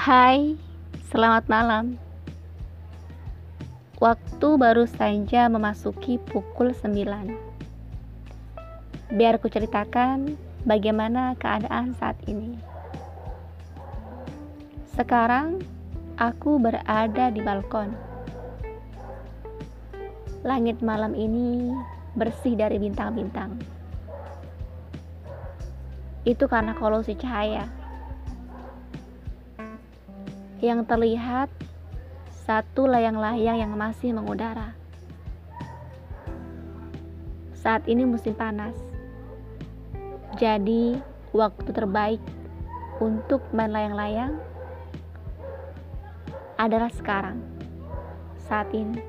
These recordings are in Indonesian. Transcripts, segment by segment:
Hai, selamat malam. Waktu baru saja memasuki pukul 9. Biar ku ceritakan bagaimana keadaan saat ini. Sekarang aku berada di balkon. Langit malam ini bersih dari bintang-bintang. Itu karena kolusi cahaya yang terlihat satu layang-layang yang masih mengudara. Saat ini musim panas, jadi waktu terbaik untuk main layang-layang adalah sekarang, saat ini.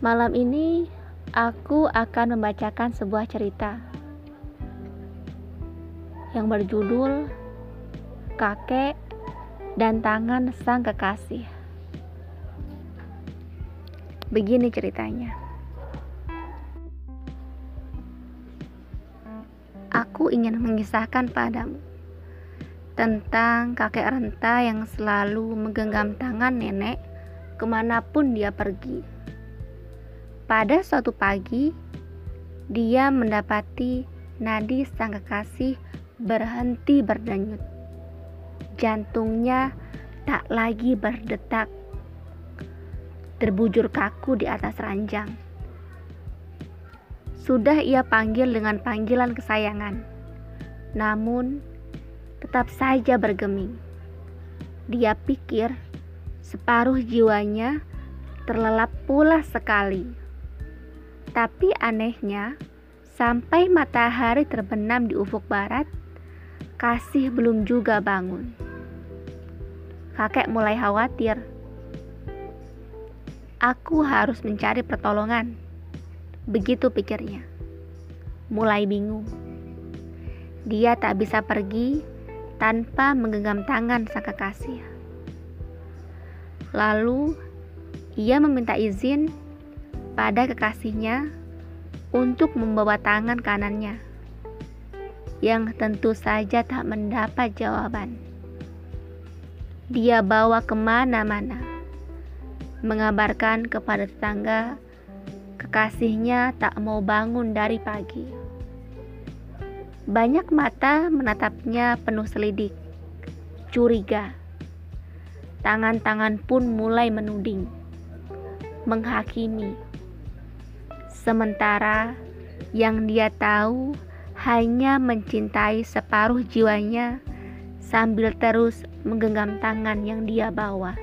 Malam ini aku akan membacakan sebuah cerita yang berjudul kakek, dan tangan sang kekasih. Begini ceritanya. Aku ingin mengisahkan padamu tentang kakek renta yang selalu menggenggam tangan nenek ke mana pun dia pergi. Pada suatu pagi, dia mendapati nadi sang kekasih berhenti berdenyut jantungnya tak lagi berdetak, terbujur kaku di atas ranjang. Sudah ia panggil dengan panggilan kesayangan, namun tetap saja bergeming. Dia pikir separuh jiwanya terlelap pula sekali. Tapi anehnya, sampai matahari terbenam di ufuk barat, kasih belum juga bangun. Kakek mulai khawatir. Aku harus mencari pertolongan. Begitu pikirnya. Mulai bingung. Dia tak bisa pergi tanpa menggenggam tangan sang kekasih. Lalu ia meminta izin pada kekasihnya untuk membawa tangan kanannya, yang tentu saja tak mendapat jawaban dia bawa ke mana-mana, mengabarkan kepada tetangga kekasihnya tak mau bangun dari pagi. Banyak mata menatapnya penuh selidik, curiga. Tangan-tangan pun mulai menuding, menghakimi. Sementara yang dia tahu hanya mencintai separuh jiwanya sambil terus menggenggam tangan yang dia bawa.